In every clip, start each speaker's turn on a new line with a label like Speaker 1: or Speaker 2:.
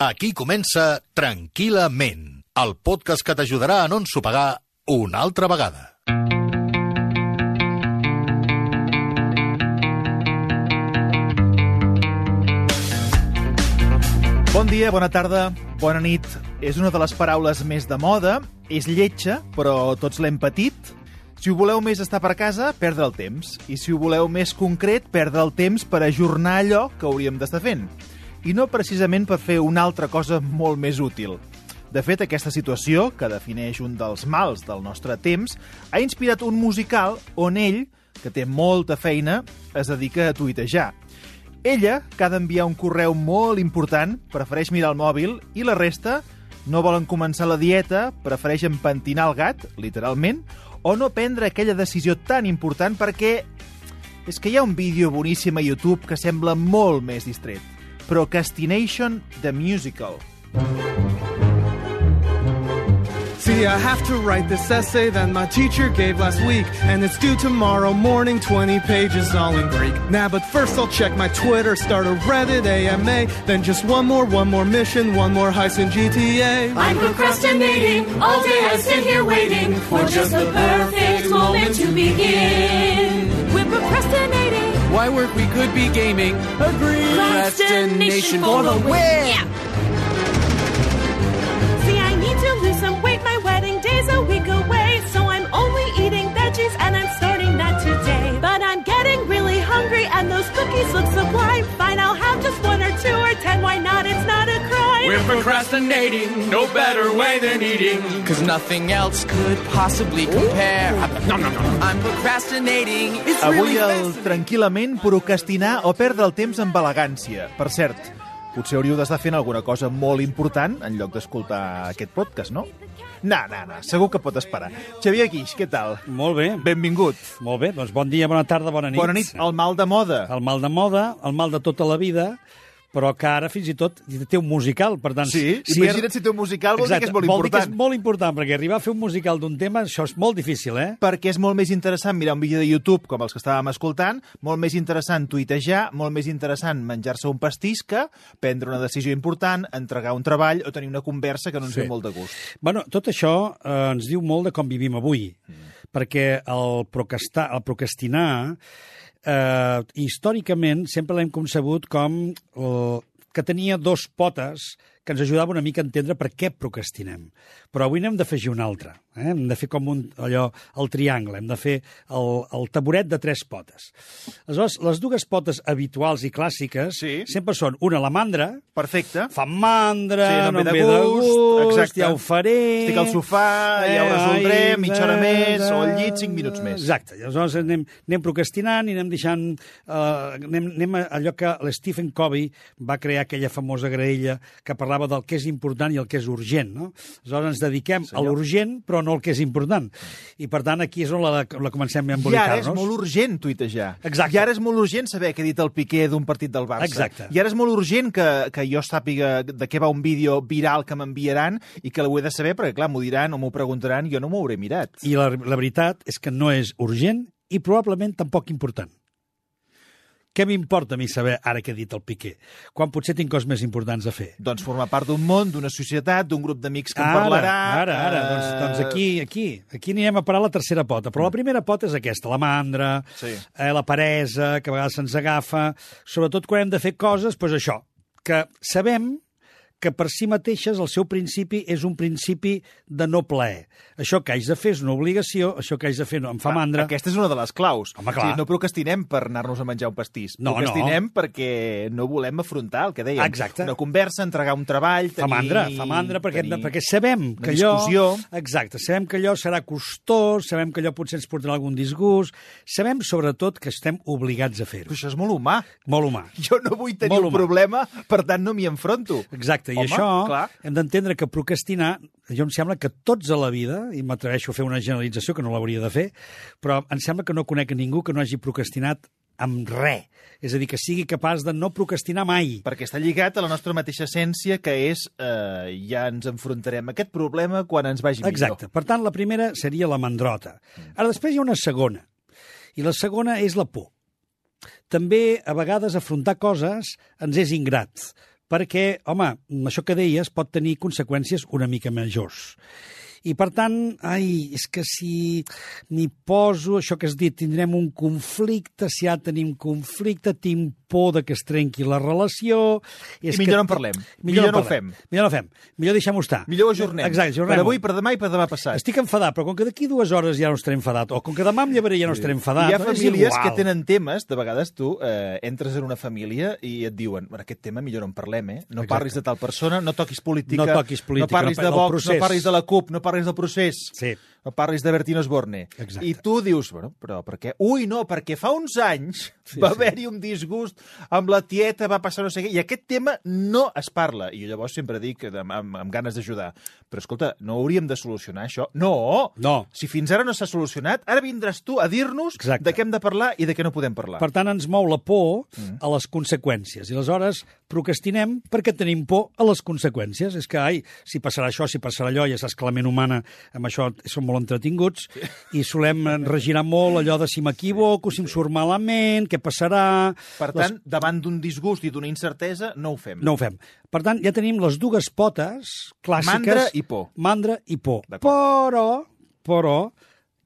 Speaker 1: Aquí comença Tranquil·lament, el podcast que t'ajudarà a no ensopegar una altra vegada.
Speaker 2: Bon dia, bona tarda, bona nit. És una de les paraules més de moda, és lletja, però tots l'hem patit. Si ho voleu més estar per casa, perdre el temps. I si ho voleu més concret, perdre el temps per ajornar allò que hauríem d'estar fent. I no precisament per fer una altra cosa molt més útil. De fet, aquesta situació, que defineix un dels mals del nostre temps, ha inspirat un musical on ell, que té molta feina, es dedica a tuitejar. Ella, que ha d'enviar un correu molt important, prefereix mirar el mòbil i la resta no volen començar la dieta, prefereix empentinar el gat, literalment, o no prendre aquella decisió tan important perquè és que hi ha un vídeo boníssim a YouTube que sembla molt més distret. Procrastination the Musical.
Speaker 3: See, I have to write this essay that my teacher gave last week, and it's due tomorrow morning, 20 pages all in Greek. Now, but first I'll check my Twitter, start a Reddit AMA, then just one more, one more mission, one more heist in GTA.
Speaker 4: I'm procrastinating. All day I sit here waiting for just the perfect moment to begin. We're procrastinating.
Speaker 5: Why work? We could be gaming.
Speaker 3: Agree.
Speaker 4: Procrastination for the win. Yeah. See, I need to lose some weight. My wedding day's a week away, so I'm only eating veggies and I'm starting that today. But I'm getting really hungry and those cookies look sublime. Fine, I'll have just one or two or ten. Why not? It's not a crime.
Speaker 5: We're procrastinating. No better way than eating. Cause nothing else could possibly compare. I'm procrastinating. It's
Speaker 2: Avui
Speaker 5: really
Speaker 2: el tranquil·lament procrastinar o perdre el temps amb elegància. Per cert, potser hauríeu d'estar fent alguna cosa molt important en lloc d'escoltar aquest podcast, no? No, no, no, segur que pot esperar. Xavier Guix, què tal?
Speaker 6: Molt bé.
Speaker 2: Benvingut.
Speaker 6: Molt bé, doncs bon dia, bona tarda, bona nit.
Speaker 2: Bona nit. El mal de moda.
Speaker 6: El mal de moda, el mal de tota la vida, però que ara fins i tot té un musical, per tant...
Speaker 2: Sí,
Speaker 6: si
Speaker 2: imagina't si té un musical, vol dir que és molt
Speaker 6: vol dir que és
Speaker 2: important.
Speaker 6: molt important, perquè arribar a fer un musical d'un tema, això és molt difícil, eh?
Speaker 2: perquè és molt més interessant mirar un vídeo de YouTube com els que estàvem escoltant, molt més interessant tuitejar, molt més interessant menjar-se un pastís que prendre una decisió important, entregar un treball o tenir una conversa que no ens
Speaker 6: Sí.
Speaker 2: ve molt de gust.
Speaker 6: Bueno, tot això eh, ens diu molt de com vivim avui, mm. perquè el, procrastar, el procrastinar, eh, històricament, sempre l'hem concebut com eh, que tenia dos potes que ens ajudava una mica a entendre per què procrastinem. Però avui n'hem d'afegir un altre. Eh? Hem de fer com un, allò, el triangle, hem de fer el, el taburet de tres potes. Aleshores, les dues potes habituals i clàssiques
Speaker 2: Sí.
Speaker 6: sempre són una, la mandra,
Speaker 2: Perfecte.
Speaker 6: fa mandra,
Speaker 2: Sí, no em
Speaker 6: no
Speaker 2: ve
Speaker 6: em
Speaker 2: de
Speaker 6: ve de
Speaker 2: gust,
Speaker 6: gust,
Speaker 2: exacte.
Speaker 6: ja ho faré...
Speaker 2: Estic al sofà, ja ho resoldrem, mitja hora més, o al llit, cinc minuts més.
Speaker 6: Exacte, aleshores anem, anem procrastinant i anem deixant... Uh, anem, anem a allò que l'Stephen Covey va crear aquella famosa graella que parlava del que és important i el que és urgent, no? Aleshores ens dediquem a l'urgent, però no al que és important. I, per tant, aquí és on la, la comencem
Speaker 2: I
Speaker 6: a
Speaker 2: ara
Speaker 6: embolicar-nos.
Speaker 2: és molt urgent tuitejar.
Speaker 6: Exacte.
Speaker 2: I ara és molt urgent saber què ha dit el Piqué d'un partit del Barça.
Speaker 6: Exacte.
Speaker 2: I ara és molt urgent que, que jo sàpiga de què va un vídeo viral que m'enviaran i que l'ho he de saber perquè, clar, m'ho diran o m'ho preguntaran i jo no m'ho hauré mirat.
Speaker 6: I la, la veritat és que no és urgent i probablement tampoc important. Què m'importa a mi saber ara què ha dit el Piqué? Quan potser tinc coses més importants a fer.
Speaker 2: Doncs formar part d'un món, d'una societat, d'un grup d'amics que en
Speaker 6: Ara,
Speaker 2: parlarà...
Speaker 6: Ara, ara, doncs,
Speaker 2: eh,
Speaker 6: doncs aquí, aquí, aquí anirem a parar la tercera pota. Però la primera pota és aquesta, la mandra,
Speaker 2: Sí.
Speaker 6: eh, la peresa, que a vegades se'ns agafa, sobretot quan hem de fer coses, doncs això, que sabem que per si mateixes el seu principi és un principi de no plaer. Això que haig de fer és una obligació, això que haig de fer no, em fa mandra.
Speaker 2: Aquesta és una de les claus.
Speaker 6: Home, clar.
Speaker 2: O sigui, no procrastinem per anar-nos a menjar un pastís.
Speaker 6: No,
Speaker 2: procrastinem perquè no volem afrontar el que dèiem.
Speaker 6: Exacte.
Speaker 2: Una conversa, entregar un treball, tenir...
Speaker 6: Fa mandra, fa mandra, perquè,
Speaker 2: tenir...
Speaker 6: perquè sabem que allò... Exacte, sabem que allò serà costós, sabem que allò potser ens portarà algun disgust, sabem sobretot que estem obligats a
Speaker 2: Però
Speaker 6: fer-ho.
Speaker 2: això és molt humà.
Speaker 6: Molt humà.
Speaker 2: Jo no vull tenir
Speaker 6: Molt
Speaker 2: un
Speaker 6: humà.
Speaker 2: problema, per tant no m'hi enfronto.
Speaker 6: Exacte, i
Speaker 2: Home,
Speaker 6: això
Speaker 2: clar.
Speaker 6: hem d'entendre que procrastinar, jo em sembla que tots a la vida, i m'atreveixo a fer una generalització que no l'hauria de fer, però em sembla que no conec ningú que no hagi procrastinat amb res. És a dir, que sigui capaç de no procrastinar mai.
Speaker 2: Perquè està lligat a la nostra mateixa essència, que és eh, ja ens enfrontarem a aquest problema quan ens vagi
Speaker 6: Exacte.
Speaker 2: millor.
Speaker 6: Per tant, la primera seria la mandrota. Ara, després hi ha una segona. I la segona és la por. També, a vegades, afrontar coses ens és ingrat. Perquè, home, això que deies pot tenir conseqüències una mica majors. I, per tant, ai, és que si m'hi poso, això que has dit, tindrem un conflicte, si ja tenim conflicte, tinc por de que es trenqui la relació... És
Speaker 2: I millor
Speaker 6: que...
Speaker 2: no en parlem. Millor no ho
Speaker 6: parlem.
Speaker 2: fem.
Speaker 6: Millor no ho fem. Millor deixem-ho estar.
Speaker 2: Millor ho ajornem.
Speaker 6: Exacte, ajornem
Speaker 2: Per avui, per demà i per demà passat.
Speaker 6: Estic enfadat, però com que d'aquí dues hores ja no estaré enfadat, o com que demà em llevaré ja no estaré enfadat...
Speaker 2: Hi ha famílies que tenen temes, de vegades tu eh, entres en una família i et diuen bueno, aquest tema millor no en parlem, eh? No
Speaker 6: Exacte.
Speaker 2: parlis de tal persona, no toquis política,
Speaker 6: No toquis política,
Speaker 2: no parlis
Speaker 6: no
Speaker 2: de Vox, no parlis de la CUP, no parlis del procés,
Speaker 6: Sí.
Speaker 2: no parlis de Bertino Osborne.
Speaker 6: Exacte.
Speaker 2: I tu dius, bueno, però per què? Ui, no, perquè fa uns anys
Speaker 6: Sí,
Speaker 2: va
Speaker 6: sí.
Speaker 2: haver-hi un disgust amb la tieta, va passar no sé què, i aquest tema no es parla. I jo llavors sempre dic, amb, amb, amb ganes d'ajudar, però escolta, no hauríem de solucionar això? No!
Speaker 6: No.
Speaker 2: Si fins ara no s'ha solucionat, ara vindràs tu a dir-nos de què hem de parlar i de què no podem parlar.
Speaker 6: Per tant, ens mou la por a les conseqüències. I aleshores procrastinem perquè tenim por a les conseqüències. És que, ai, si passarà això, si passarà allò, ja saps que la ment humana amb això som molt entretinguts i solem regirar molt allò de si m'equivoco, si em surt malament, què passarà...
Speaker 2: Per tant, davant d'un disgust i d'una incertesa, no ho fem.
Speaker 6: No ho fem. Per tant, ja tenim les dues potes clàssiques...
Speaker 2: Mandra i por.
Speaker 6: Mandra i por. Però, però,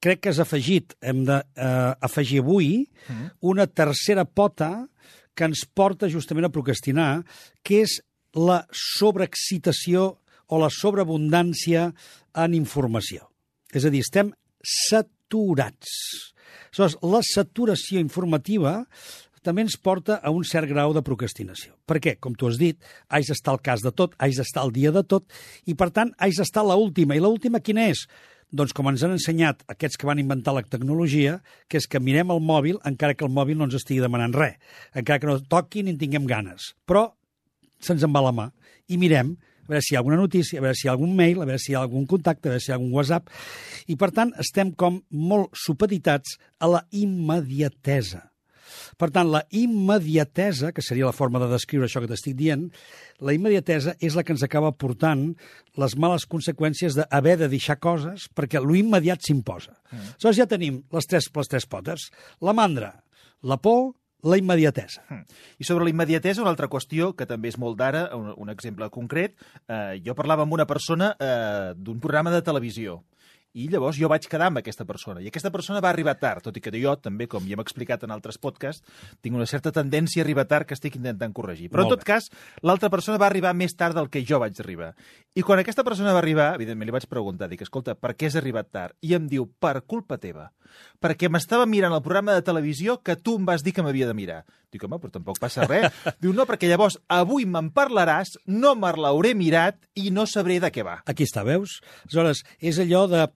Speaker 6: crec que has afegit, hem d'afegir avui,
Speaker 2: Mm.
Speaker 6: una tercera pota que ens porta justament a procrastinar, que és la sobreexcitació o la sobreabundància en informació. És a dir, estem saturats. Aleshores, la saturació informativa també ens porta a un cert grau de procrastinació. Per què? Com tu has dit, haig d'estar al cas de tot, haig d'estar al dia de tot, i per tant haig d'estar l'última. I l'última quina és? Doncs com ens han ensenyat aquests que van inventar la tecnologia, que és que mirem el mòbil encara que el mòbil no ens estigui demanant res, encara que no toqui ni en tinguem ganes. Però se'ns en va la mà i mirem a veure si hi ha alguna notícia, a veure si hi ha algun mail, a veure si hi ha algun contacte, a veure si hi ha algun WhatsApp. I, per tant, estem com molt supeditats a la immediatesa. Per tant, la immediatesa, que seria la forma de descriure això que t'estic dient, la immediatesa és la que ens acaba portant les males conseqüències d'haver de deixar coses perquè lo immediat s'imposa. Mm. Aleshores ja tenim les tres, les tres potes. La mandra, la por, la immediatesa.
Speaker 2: I sobre la immediatesa, una altra qüestió que també és molt d'ara, un, un exemple concret. Eh, jo parlava amb una persona eh, d'un programa de televisió i llavors jo vaig quedar amb aquesta persona. I aquesta persona va arribar tard, tot i que jo també, com ja hem explicat en altres podcasts, tinc una certa tendència a arribar tard que estic intentant corregir. Però,
Speaker 6: Molt
Speaker 2: en tot cas, l'altra persona va arribar més tard del que jo vaig arribar. I quan aquesta persona va arribar, evidentment li vaig preguntar, dic, escolta, per què has arribat tard? I em diu, per culpa teva. Perquè m'estava mirant el programa de televisió que tu em vas dir que m'havia de mirar. Dic, home, però tampoc passa res. Diu, no, perquè llavors avui me'n parlaràs, no me l'hauré mirat i no sabré de què va.
Speaker 6: Aquí està, veus? Aleshores, és allò de...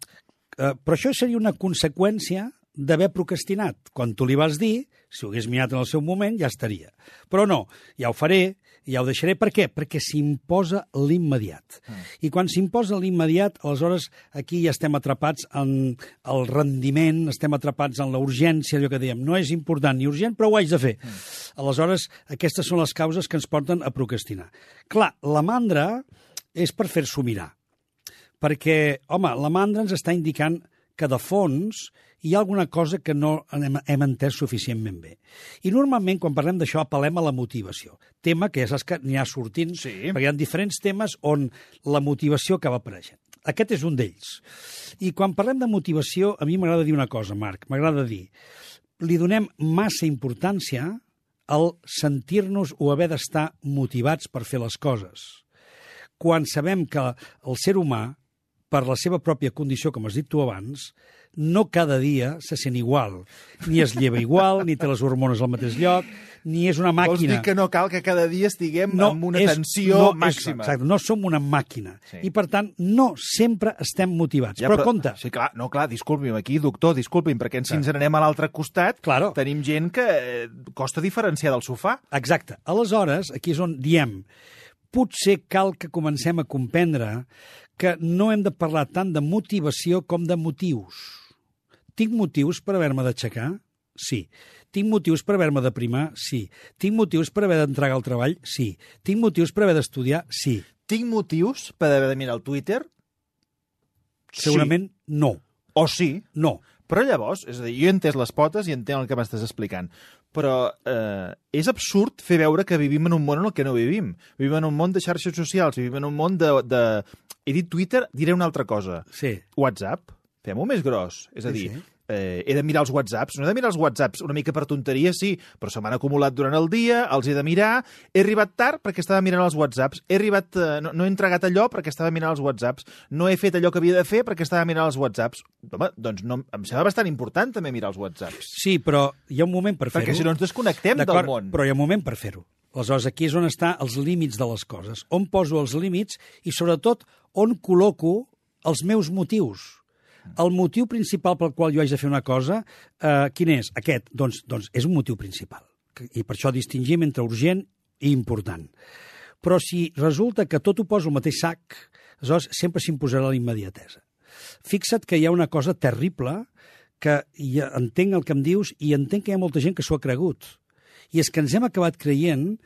Speaker 6: Eh, però això seria una conseqüència d'haver procrastinat. Quan tu li vas dir, si ho hagués mirat en el seu moment, ja estaria. Però no, ja ho faré, ja ho deixaré. Per què? Perquè s'imposa l'immediat. Mm. I quan s'imposa l'immediat, aleshores aquí ja estem atrapats en el rendiment, estem atrapats en la urgència, allò que dèiem, no és important ni urgent, però ho haig de fer. Mm. Aleshores, aquestes són les causes que ens porten a procrastinar. Clar, la mandra és per fer-s'ho mirar perquè, home, la mandra ens està indicant que de fons hi ha alguna cosa que no hem, hem entès suficientment bé. I normalment, quan parlem d'això, apel·lem a la motivació. Tema que ja saps que n'hi ha sortint,
Speaker 2: Sí.
Speaker 6: perquè hi ha diferents temes on la motivació acaba apareixent. Aquest és un d'ells. I quan parlem de motivació, a mi m'agrada dir una cosa, Marc, m'agrada dir, li donem massa importància al sentir-nos o haver d'estar motivats per fer les coses. Quan sabem que el ser humà, per la seva pròpia condició, com has dit tu abans, no cada dia se sent igual. Ni es lleva igual, ni té les hormones al mateix lloc, ni és una
Speaker 2: Vols
Speaker 6: màquina.
Speaker 2: dir que no cal que cada dia estiguem amb una
Speaker 6: és-
Speaker 2: tensió
Speaker 6: no,
Speaker 2: màxima?
Speaker 6: És, exacte, no som una màquina.
Speaker 2: Sí.
Speaker 6: I, per tant, no sempre estem motivats. però, compte,
Speaker 2: Sí, clar, no, clar, disculpi'm, aquí, doctor, disculpi'm, perquè si ens n'anem a l'altre costat,
Speaker 6: Claro.
Speaker 2: tenim gent que eh, costa diferenciar del sofà.
Speaker 6: Exacte. Aleshores, aquí és on diem potser cal que comencem a comprendre que no hem de parlar tant de motivació com de motius. Tinc motius per haver-me d'aixecar? Sí. Tinc motius per haver-me de primar? Sí. Tinc motius per haver d'entregar el treball? Sí. Tinc motius per haver d'estudiar? Sí.
Speaker 2: Tinc motius per haver de mirar el Twitter?
Speaker 6: Segurament no.
Speaker 2: Sí. O sí,
Speaker 6: No.
Speaker 2: Però llavors, és a dir, jo he entès les potes i entenc el que m'estàs explicant. Però eh, és absurd fer veure que vivim en un món en el que no vivim. Vivim en un món de xarxes socials, vivim en un món de... de... He dit Twitter, diré una altra cosa.
Speaker 6: Sí.
Speaker 2: WhatsApp, fem-ho més gros. És a
Speaker 6: Sí,
Speaker 2: dir,
Speaker 6: sí.
Speaker 2: Eh, he de mirar els whatsapps. No he de mirar els whatsapps una mica per tonteria, sí, però se m'han acumulat durant el dia, els he de mirar. He arribat tard perquè estava mirant els whatsapps. He arribat, eh, no, no he entregat allò perquè estava mirant els whatsapps. No he fet allò que havia de fer perquè estava mirant els whatsapps. Home, doncs no, em sembla bastant important també mirar els whatsapps.
Speaker 6: Sí, però hi ha un moment per fer-ho.
Speaker 2: Perquè si no ens desconnectem del món.
Speaker 6: Però hi ha un moment per fer-ho. Aleshores, aquí és on està els límits de les coses. On poso els límits i, sobretot, on col·loco els meus motius. El motiu principal pel qual jo haig de fer una cosa, eh, quin és? Aquest. Doncs, doncs és un motiu principal. I per això distingim entre urgent i important. Però si resulta que tot ho poso al mateix sac, aleshores sempre s'imposarà la immediatesa. Fixa't que hi ha una cosa terrible que i entenc el que em dius i entenc que hi ha molta gent que s'ho ha cregut. I és que ens hem acabat creient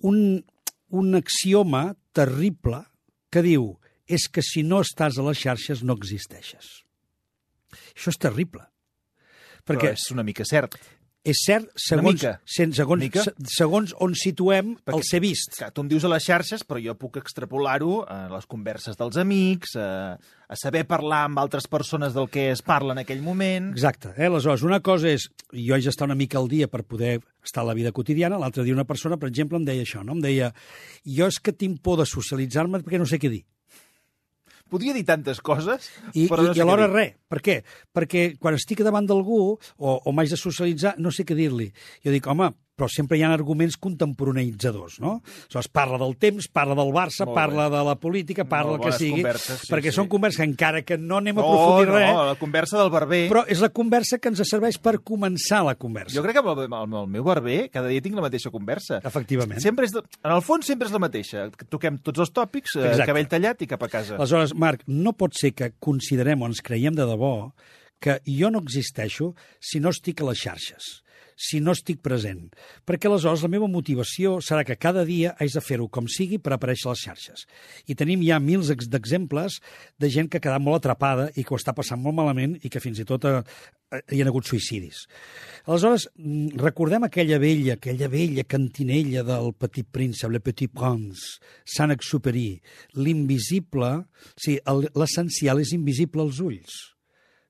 Speaker 6: un, un axioma terrible que diu és que si no estàs a les xarxes no existeixes. Això és terrible.
Speaker 2: Perquè
Speaker 6: Perquè
Speaker 2: és una mica cert.
Speaker 6: és cert, segons, sen- segons,
Speaker 2: Mica.
Speaker 6: se- segons on situem
Speaker 2: Perquè-
Speaker 6: el ser vist.
Speaker 2: Que tu em dius a les xarxes, però jo puc extrapolar-ho a les converses dels amics, a, a saber parlar amb altres persones del que es parla en aquell moment...
Speaker 6: Exacte. Eh? Aleshores, una cosa és, jo haig d'estar una mica al dia per poder estar a la vida quotidiana, l'altre dia una persona, per exemple, em deia això, no? em deia, jo és que tinc por de socialitzar-me perquè no sé què dir.
Speaker 2: Podria dir tantes coses,
Speaker 6: I,
Speaker 2: però
Speaker 6: i,
Speaker 2: no sé
Speaker 6: i alhora res. Per què? Perquè quan estic davant d'algú o, o m'haig de socialitzar, no sé què dir-li. Jo dic, home, però sempre hi ha arguments contemporaneitzadors, no? Aleshores, parla del temps, parla del Barça,
Speaker 2: Molt bé.
Speaker 6: parla de la política, parla
Speaker 2: Molt
Speaker 6: el que sigui,
Speaker 2: converses, sí,
Speaker 6: perquè
Speaker 2: sí.
Speaker 6: són converses que encara que no anem a
Speaker 2: No,
Speaker 6: aprofundir
Speaker 2: no,
Speaker 6: res,
Speaker 2: la conversa del barber...
Speaker 6: però és la conversa que ens serveix per començar la conversa.
Speaker 2: Jo crec que amb el, amb el meu barber cada dia tinc la mateixa conversa.
Speaker 6: Efectivament.
Speaker 2: Sempre és en el fons sempre és la mateixa. Toquem tots els tòpics, eh,
Speaker 6: Exacte.
Speaker 2: cabell tallat i cap a casa.
Speaker 6: Aleshores, Marc, no pot ser que considerem o ens creiem de debò que jo no existeixo si no estic a les xarxes, si no estic present. Perquè aleshores la meva motivació serà que cada dia haig de fer-ho com sigui per aparèixer a les xarxes. I tenim ja mils ex- d'exemples de gent que ha quedat molt atrapada i que ho està passant molt malament i que fins i tot eh, hi ha hagut suïcidis. Aleshores, mm, recordem aquella vella, aquella vella cantinella del Petit Príncep, Le Petit Prince, Saint-Exupéry, l'invisible, sí, l'essencial és invisible als ulls.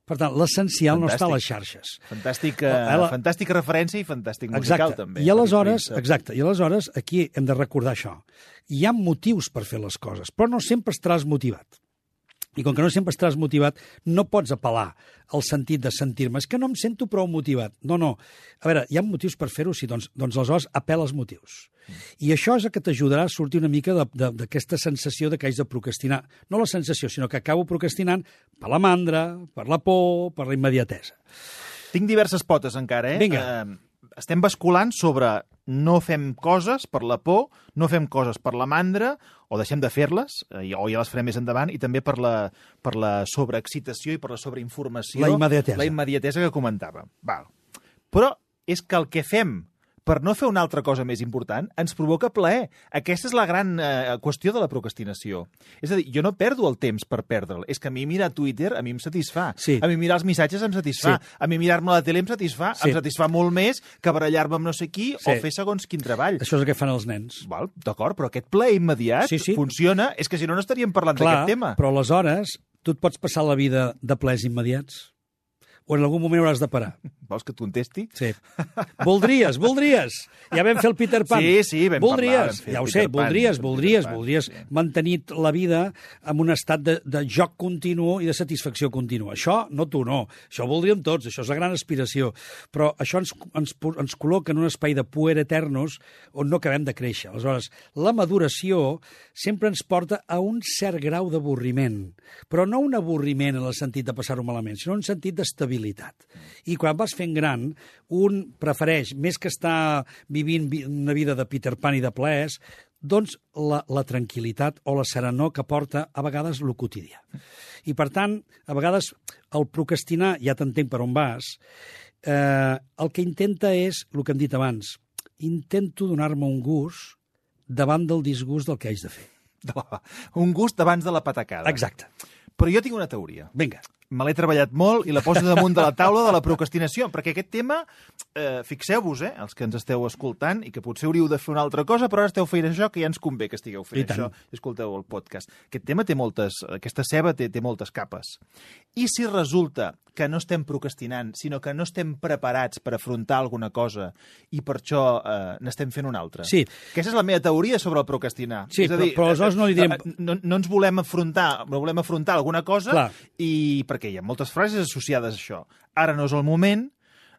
Speaker 6: Per tant, l'essencial no està a les xarxes.
Speaker 2: Fantàstic, eh,
Speaker 6: A la-
Speaker 2: fantàstica referència i fantàstic musical,
Speaker 6: Exacte.
Speaker 2: també.
Speaker 6: I aleshores,
Speaker 2: Petit Príncep.
Speaker 6: exacte, i aleshores aquí hem de recordar això. Hi ha motius per fer les coses, però no sempre estaràs motivat. I com que no sempre estaràs motivat, no pots apel·lar al sentit de sentir-me. És que no em sento prou motivat. No, no. A veure, hi ha motius per fer-ho, sí, doncs, doncs aleshores apel·la als motius. I això és el que t'ajudarà a sortir una mica d'aquesta sensació de que haig de procrastinar. No la sensació, sinó que acabo procrastinant per la mandra, per la por, per la immediatesa.
Speaker 2: Tinc diverses potes encara, eh?
Speaker 6: Vinga.
Speaker 2: Eh, estem basculant sobre no fem coses per la por, no fem coses per la mandra, o deixem de fer-les, eh, o ja les farem més endavant, i també per la, per la sobreexcitació i per la sobreinformació.
Speaker 6: La immediatesa.
Speaker 2: La immediatesa que comentava. Val. Però és que el que fem per no fer una altra cosa més important, ens provoca plaer. Aquesta és la gran eh, qüestió de la procrastinació. És a dir, jo no perdo el temps per perdre'l. És que a mi mirar Twitter a mi em satisfà.
Speaker 6: Sí.
Speaker 2: A mi mirar els missatges em satisfà.
Speaker 6: Sí.
Speaker 2: A mi mirar-me la tele em satisfà.
Speaker 6: Sí.
Speaker 2: Em satisfà molt més que barallar-me amb no sé qui
Speaker 6: Sí.
Speaker 2: o fer segons quin treball.
Speaker 6: Això és el que fan els nens.
Speaker 2: Val, D'acord, però aquest plaer immediat
Speaker 6: Sí, sí.
Speaker 2: funciona. És que si no, no estaríem parlant d'aquest tema.
Speaker 6: però aleshores tu et pots passar la vida de plers immediats? O en algun moment hauràs de parar?
Speaker 2: Vols que et contesti?
Speaker 6: Sí. voldries, voldries. Ja vam fer el Peter Pan.
Speaker 2: Sí, sí, vam
Speaker 6: voldries,
Speaker 2: parlar, vam
Speaker 6: ja ho sé,
Speaker 2: Pan,
Speaker 6: voldries, voldries,
Speaker 2: Pan,
Speaker 6: voldries
Speaker 2: sí.
Speaker 6: mantenir la vida en un estat de, de joc continu i de satisfacció contínua. Això no tu, no. Això ho voldríem tots, això és la gran aspiració. Però això ens, ens, ens col·loca en un espai de puer eternos on no acabem de créixer. Aleshores, la maduració sempre ens porta a un cert grau d'avorriment, però no un avorriment en el sentit de passar-ho malament, sinó un sentit d'estabilitat. I quan vas fent gran, un prefereix, més que estar vivint vi- una vida de Peter Pan i de plaers, doncs la, la tranquil·litat o la serenor que porta a vegades lo quotidià. I per tant, a vegades el procrastinar, ja t'entenc per on vas, eh, el que intenta és, el que hem dit abans, intento donar-me un gust davant del disgust del que haig de fer.
Speaker 2: Un gust abans de la patacada.
Speaker 6: Exacte.
Speaker 2: Però jo tinc una teoria.
Speaker 6: Vinga.
Speaker 2: Me l'he treballat molt i la poso damunt de la taula de la procrastinació, perquè aquest tema, eh, fixeu-vos, eh, els que ens esteu escoltant, i que potser hauríeu de fer una altra cosa, però ara esteu fent això, que ja ens convé que estigueu fent
Speaker 6: I tant.
Speaker 2: això, i escolteu el podcast. Aquest tema té moltes, aquesta ceba té, té moltes capes. I si resulta que no estem procrastinant, sinó que no estem preparats per afrontar alguna cosa i per això eh, n'estem fent una altra?
Speaker 6: Sí.
Speaker 2: Aquesta és la meva teoria sobre el procrastinar.
Speaker 6: Sí,
Speaker 2: és a
Speaker 6: però-
Speaker 2: dir,
Speaker 6: però aleshores no li direm-
Speaker 2: eh, eh, no, no ens volem afrontar, no volem afrontar alguna cosa
Speaker 6: Clar.
Speaker 2: i perquè hi ha moltes frases associades a això. Ara no és el moment,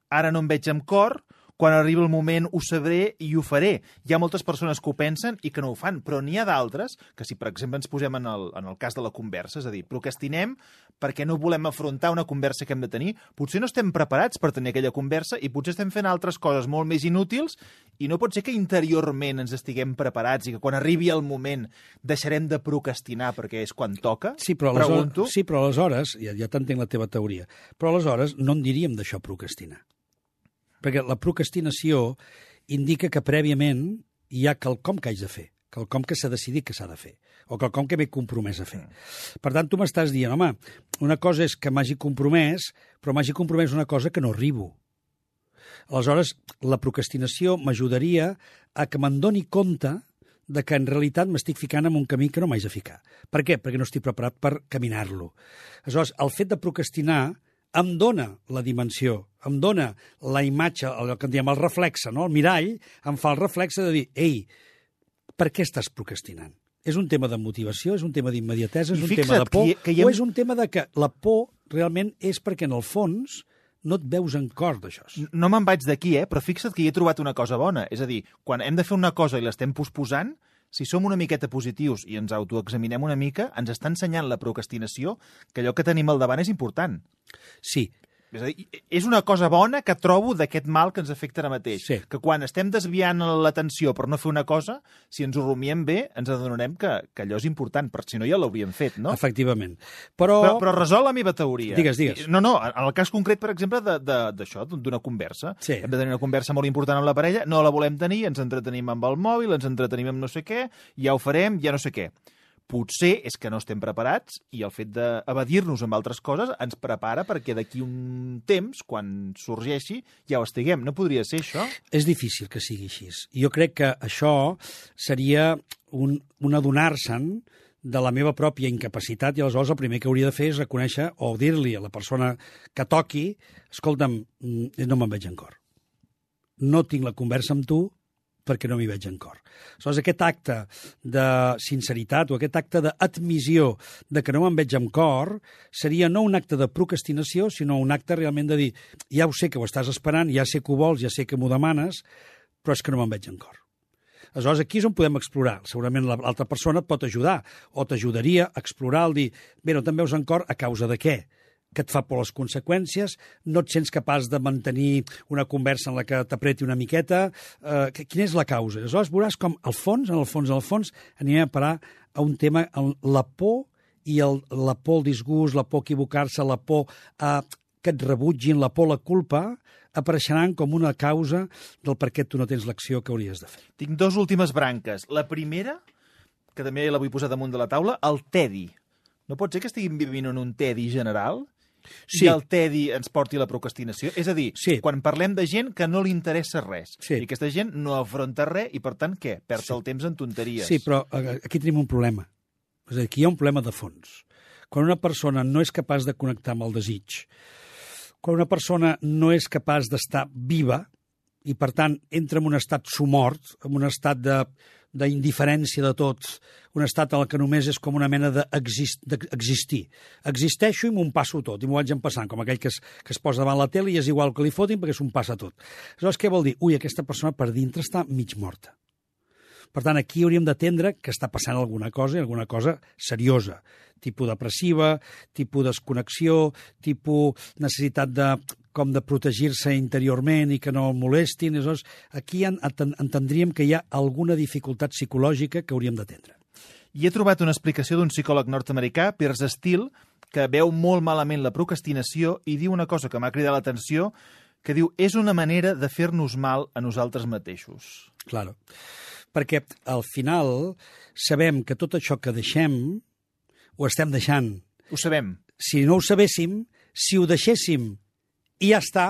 Speaker 2: ara no em veig amb cor, quan arribi el moment ho sabré i ho faré. Hi ha moltes persones que ho pensen i que no ho fan, però n'hi ha d'altres que si, per exemple, ens posem en el, en el cas de la conversa, és a dir, procrastinem perquè no volem afrontar una conversa que hem de tenir, potser no estem preparats per tenir aquella conversa i potser estem fent altres coses molt més inútils i no pot ser que interiorment ens estiguem preparats i que quan arribi el moment deixarem de procrastinar perquè és quan toca?
Speaker 6: Sí, però aleshores,
Speaker 2: Pregunto.
Speaker 6: sí, però aleshores ja, ja t'entenc la teva teoria, però aleshores no en diríem d'això procrastinar. Perquè la procrastinació indica que prèviament hi ha quelcom que haig de fer, quelcom que s'ha decidit que s'ha de fer, o quelcom que m'he compromès a fer. Per tant, tu m'estàs dient, home, una cosa és que m'hagi compromès, però m'hagi compromès una cosa que no arribo. Aleshores, la procrastinació m'ajudaria a que me'n doni compte de que en realitat m'estic ficant en un camí que no m'haig de ficar. Per què? Perquè no estic preparat per caminar-lo. Aleshores, el fet de procrastinar em dona la dimensió, em dona la imatge, el que en diem el reflexe, no? el mirall, em fa el reflexe de dir, ei, per què estàs procrastinant? És un tema de motivació, és un tema d'immediatesa, és
Speaker 2: I
Speaker 6: un tema de por,
Speaker 2: que hi hem-
Speaker 6: o és un tema de que la por realment és perquè en el fons no et veus en cor d'això.
Speaker 2: No me'n vaig d'aquí, eh? però fixa't que hi he trobat una cosa bona. És a dir, quan hem de fer una cosa i l'estem posposant, si som una miqueta positius i ens autoexaminem una mica, ens està ensenyant la procrastinació que allò que tenim al davant és important.
Speaker 6: Sí,
Speaker 2: És a dir, és una cosa bona que trobo d'aquest mal que ens afecta ara mateix.
Speaker 6: Sí.
Speaker 2: Que quan estem desviant l'atenció per no fer una cosa, si ens ho rumiem bé, ens adonarem que, que allò és important, perquè si no ja l'hauríem fet, no?
Speaker 6: efectivament. Però,
Speaker 2: Però, però resol la meva teoria.
Speaker 6: Digues, digues.
Speaker 2: No, no, en el cas concret, per exemple, de- de- d'això, d'una conversa.
Speaker 6: Sí.
Speaker 2: Hem de tenir una conversa molt important amb la parella, no la volem tenir, ens entretenim amb el mòbil, ens entretenim amb no sé què, ja ho farem, ja no sé què. Potser és que no estem preparats i el fet d'evadir-nos amb altres coses ens prepara perquè d'aquí un temps, quan sorgeixi, ja ho estiguem. No podria ser això?
Speaker 6: és difícil que sigui així. Jo crec que això seria un, un adonar-se'n de la meva pròpia incapacitat i aleshores el primer que hauria de fer és reconèixer o dir-li a la persona que toqui escolta'm, mm, no me'n veig en cor. No tinc la conversa amb tu perquè no m'hi veig en cor. Aleshores, aquest acte de sinceritat o aquest acte d'admissió de que no me'n veig en cor seria no un acte de procrastinació, sinó un acte realment de dir ja ho sé que ho estàs esperant, ja sé que ho vols, ja sé que m'ho demanes, però és que no me'n veig en cor. Aleshores, aquí és on podem explorar. Segurament la- l'altra persona et pot ajudar o t'ajudaria a explorar el dir, bé, no te'n veus en cor a causa de què? Que et fa por les conseqüències, no et sents capaç de mantenir una conversa en la que t'apreti una miqueta, eh, quina és la causa? Aleshores veuràs com al fons, en el fons, en el fons, anirem a parar a un tema, on la por i el, la por al disgust, la por a equivocar-se, la por a que et rebutgin, la por a la culpa, apareixeran com una causa del per què tu no tens l'acció que hauries de fer.
Speaker 2: Tinc dos últimes branques. La primera, que també la vull posar damunt de la taula, el tedi. No pot ser que estiguin vivint en un tedi general?
Speaker 6: Sí.
Speaker 2: I el tedi ens porti a la procrastinació? És a dir,
Speaker 6: Sí.
Speaker 2: quan parlem de gent que no li interessa res,
Speaker 6: Sí.
Speaker 2: i aquesta gent no afronta res, i per tant, què? Perd
Speaker 6: Sí.
Speaker 2: el temps en tonteries.
Speaker 6: Sí, però eh, aquí tenim un problema. És a dir, aquí hi ha un problema de fons. Quan una persona no és capaç de connectar amb el desig, quan una persona no és capaç d'estar viva, i per tant entra en un estat sumort, en un estat de d'indiferència de tot, un estat en el que només és com una mena d'existir. Existeixo i m'ho passo tot, i m'ho vaig empassant, com aquell que es, que es posa davant la tele i és igual que li fotin perquè s'ho passa tot. Aleshores, què vol dir? Ui, aquesta persona per dintre està mig morta. Per tant, aquí hauríem d'atendre que està passant alguna cosa, i alguna cosa seriosa, tipus depressiva, tipus desconnexió, tipus necessitat de com de protegir-se interiorment i que no el molestin. Aleshores, aquí en, enten, entendríem que hi ha alguna dificultat psicològica que hauríem d'atendre.
Speaker 2: I he trobat una explicació d'un psicòleg nord-americà, Piers Steele, que veu molt malament la procrastinació i diu una cosa que m'ha cridat l'atenció, que diu és una manera de fer-nos mal a nosaltres mateixos.
Speaker 6: Claro. Perquè al final sabem que tot això que deixem ho estem deixant.
Speaker 2: Ho sabem.
Speaker 6: si no ho sabéssim, si ho deixéssim i ja està,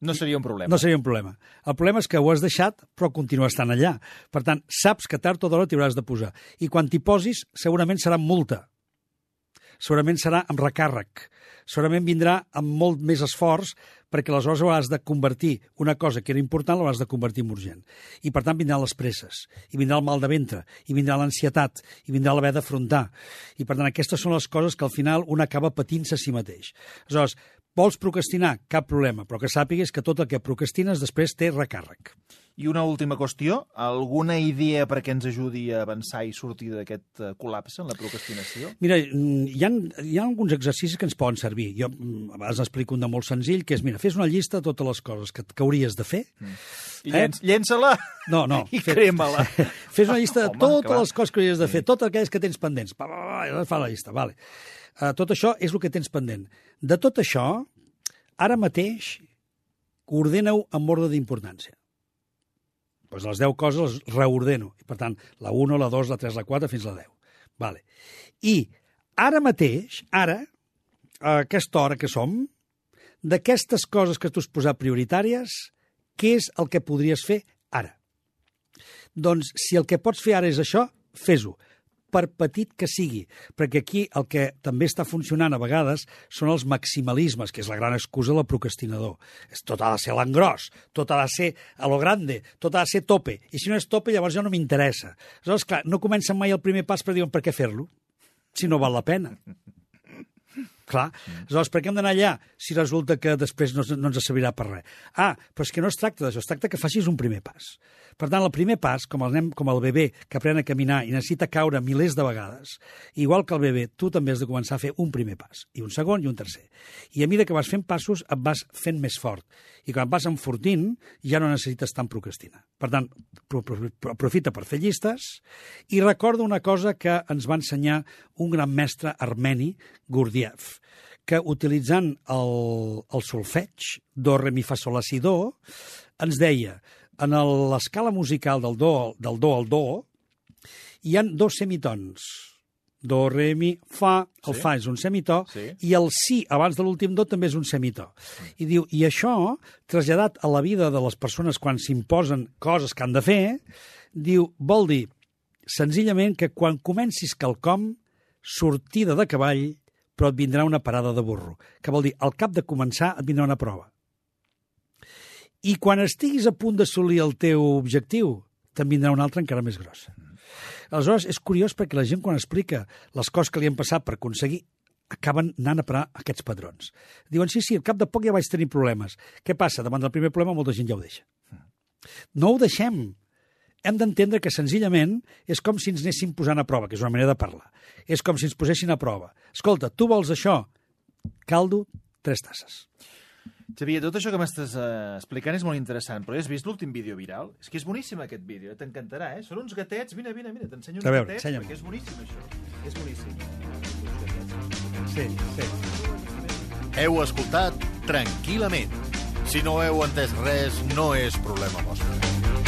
Speaker 2: No seria un problema.
Speaker 6: no seria un problema. El problema és que ho has deixat, però continua estant allà. Per tant, saps que tard o d'hora t'hi hauràs de posar. I quan t'hi posis, segurament serà multa. Segurament serà amb recàrrec. Segurament vindrà amb molt més esforç perquè aleshores hauràs de convertir una cosa que era important, l'hauràs de convertir en urgent. I per tant vindran les presses, i vindrà el mal de ventre, i vindrà l'ansietat, i vindrà l'haver d'afrontar. I per tant aquestes són les coses que al final un acaba patint-se a si mateix. Aleshores, vols procrastinar? Cap problema, però que sàpigues que tot el que procrastines després té recàrrec.
Speaker 2: I una última qüestió, alguna idea perquè ens ajudi a avançar i sortir d'aquest eh, col·lapse en la procrastinació?
Speaker 6: Mira, mm, hi ha, hi ha alguns exercicis que ens poden servir. Jo mm, a vegades explico un de molt senzill, que és, mira, fes una llista de totes les coses que, que hauries de fer.
Speaker 2: I llenç, llença-la
Speaker 6: No, no.
Speaker 2: i crema-la.
Speaker 6: Fes una llista de
Speaker 2: Home,
Speaker 6: totes
Speaker 2: clar.
Speaker 6: les coses que hauries de fer, totes aquelles que tens pendents. Va, va, va, i fa la llista, vale. Uh, tot això és el que tens pendent. De tot això, ara mateix, ordena-ho amb ordre d'importància. Pues les 10 coses les reordeno. I, per tant, la 1, la 2, la 3, la 4, fins la 10. Vale. I ara mateix, ara, a aquesta hora que som, d'aquestes coses que tu has posat prioritàries, què és el que podries fer ara? Doncs si el que pots fer ara és això, fes-ho per petit que sigui, perquè aquí el que també està funcionant a vegades són els maximalismes, que és la gran excusa del procrastinador. Tot ha de ser l'engròs, tot ha de ser a lo grande, tot ha de ser tope, i si no és tope llavors ja no m'interessa. Aleshores, clar, no comencen mai el primer pas per dir per què fer-lo, si no val la pena. Clar, aleshores, per què hem d'anar allà si resulta que després no, no ens servirà per res? Ah, però és que no es tracta d'això, es tracta que facis un primer pas. Per tant, el primer pas, com el, nen, com el bebè que aprèn a caminar i necessita caure milers de vegades, igual que el bebè, tu també has de començar a fer un primer pas, i un segon i un tercer. I a mesura que vas fent passos, et vas fent més fort. I quan vas enfortint, ja no necessites tant procrastinar. Per tant, pro- pro- aprofita per fer llistes i recorda una cosa que ens va ensenyar un gran mestre armeni, Gurdjieff, que utilitzant el, el solfeig, do, re, mi, fa, sol, la, si, do, ens deia, en l'escala musical del do, del do al do, hi han dos semitons. Do, re, mi, fa, el
Speaker 2: Sí.
Speaker 6: fa és un semitò,
Speaker 2: Sí.
Speaker 6: i el si abans de l'últim do també és un semitò. I diu, i això, traslladat a la vida de les persones quan s'imposen coses que han de fer, diu, vol dir, senzillament que quan comencis quelcom, sortida de cavall, però et vindrà una parada de burro. Que vol dir, al cap de començar et vindrà una prova. I quan estiguis a punt d'assolir el teu objectiu, te'n vindrà una altra encara més grossa. Aleshores, és curiós perquè la gent quan explica les coses que li han passat per aconseguir acaben anant a parar aquests padrons. Diuen, sí, sí, al cap de poc ja vaig tenir problemes. Què passa? Davant del primer problema molta gent ja ho deixa. No ho deixem. Hem d'entendre que senzillament és com si ens anéssim posant a prova, que és una manera de parlar. És com si ens posessin a prova. Escolta, tu vols això? Caldo, tres tasses.
Speaker 2: Xavier, tot això que m'estàs eh, explicant és molt interessant, però ja has vist l'últim vídeo viral? És que és boníssim aquest vídeo, eh? t'encantarà, eh? Són uns gatets, vine, vine, vine, t'ensenyo uns
Speaker 6: veure,
Speaker 2: gatets, perquè és boníssim això. És boníssim.
Speaker 6: Sí, sí.
Speaker 1: Heu escoltat tranquil·lament. Si no heu entès res, no és problema vostre.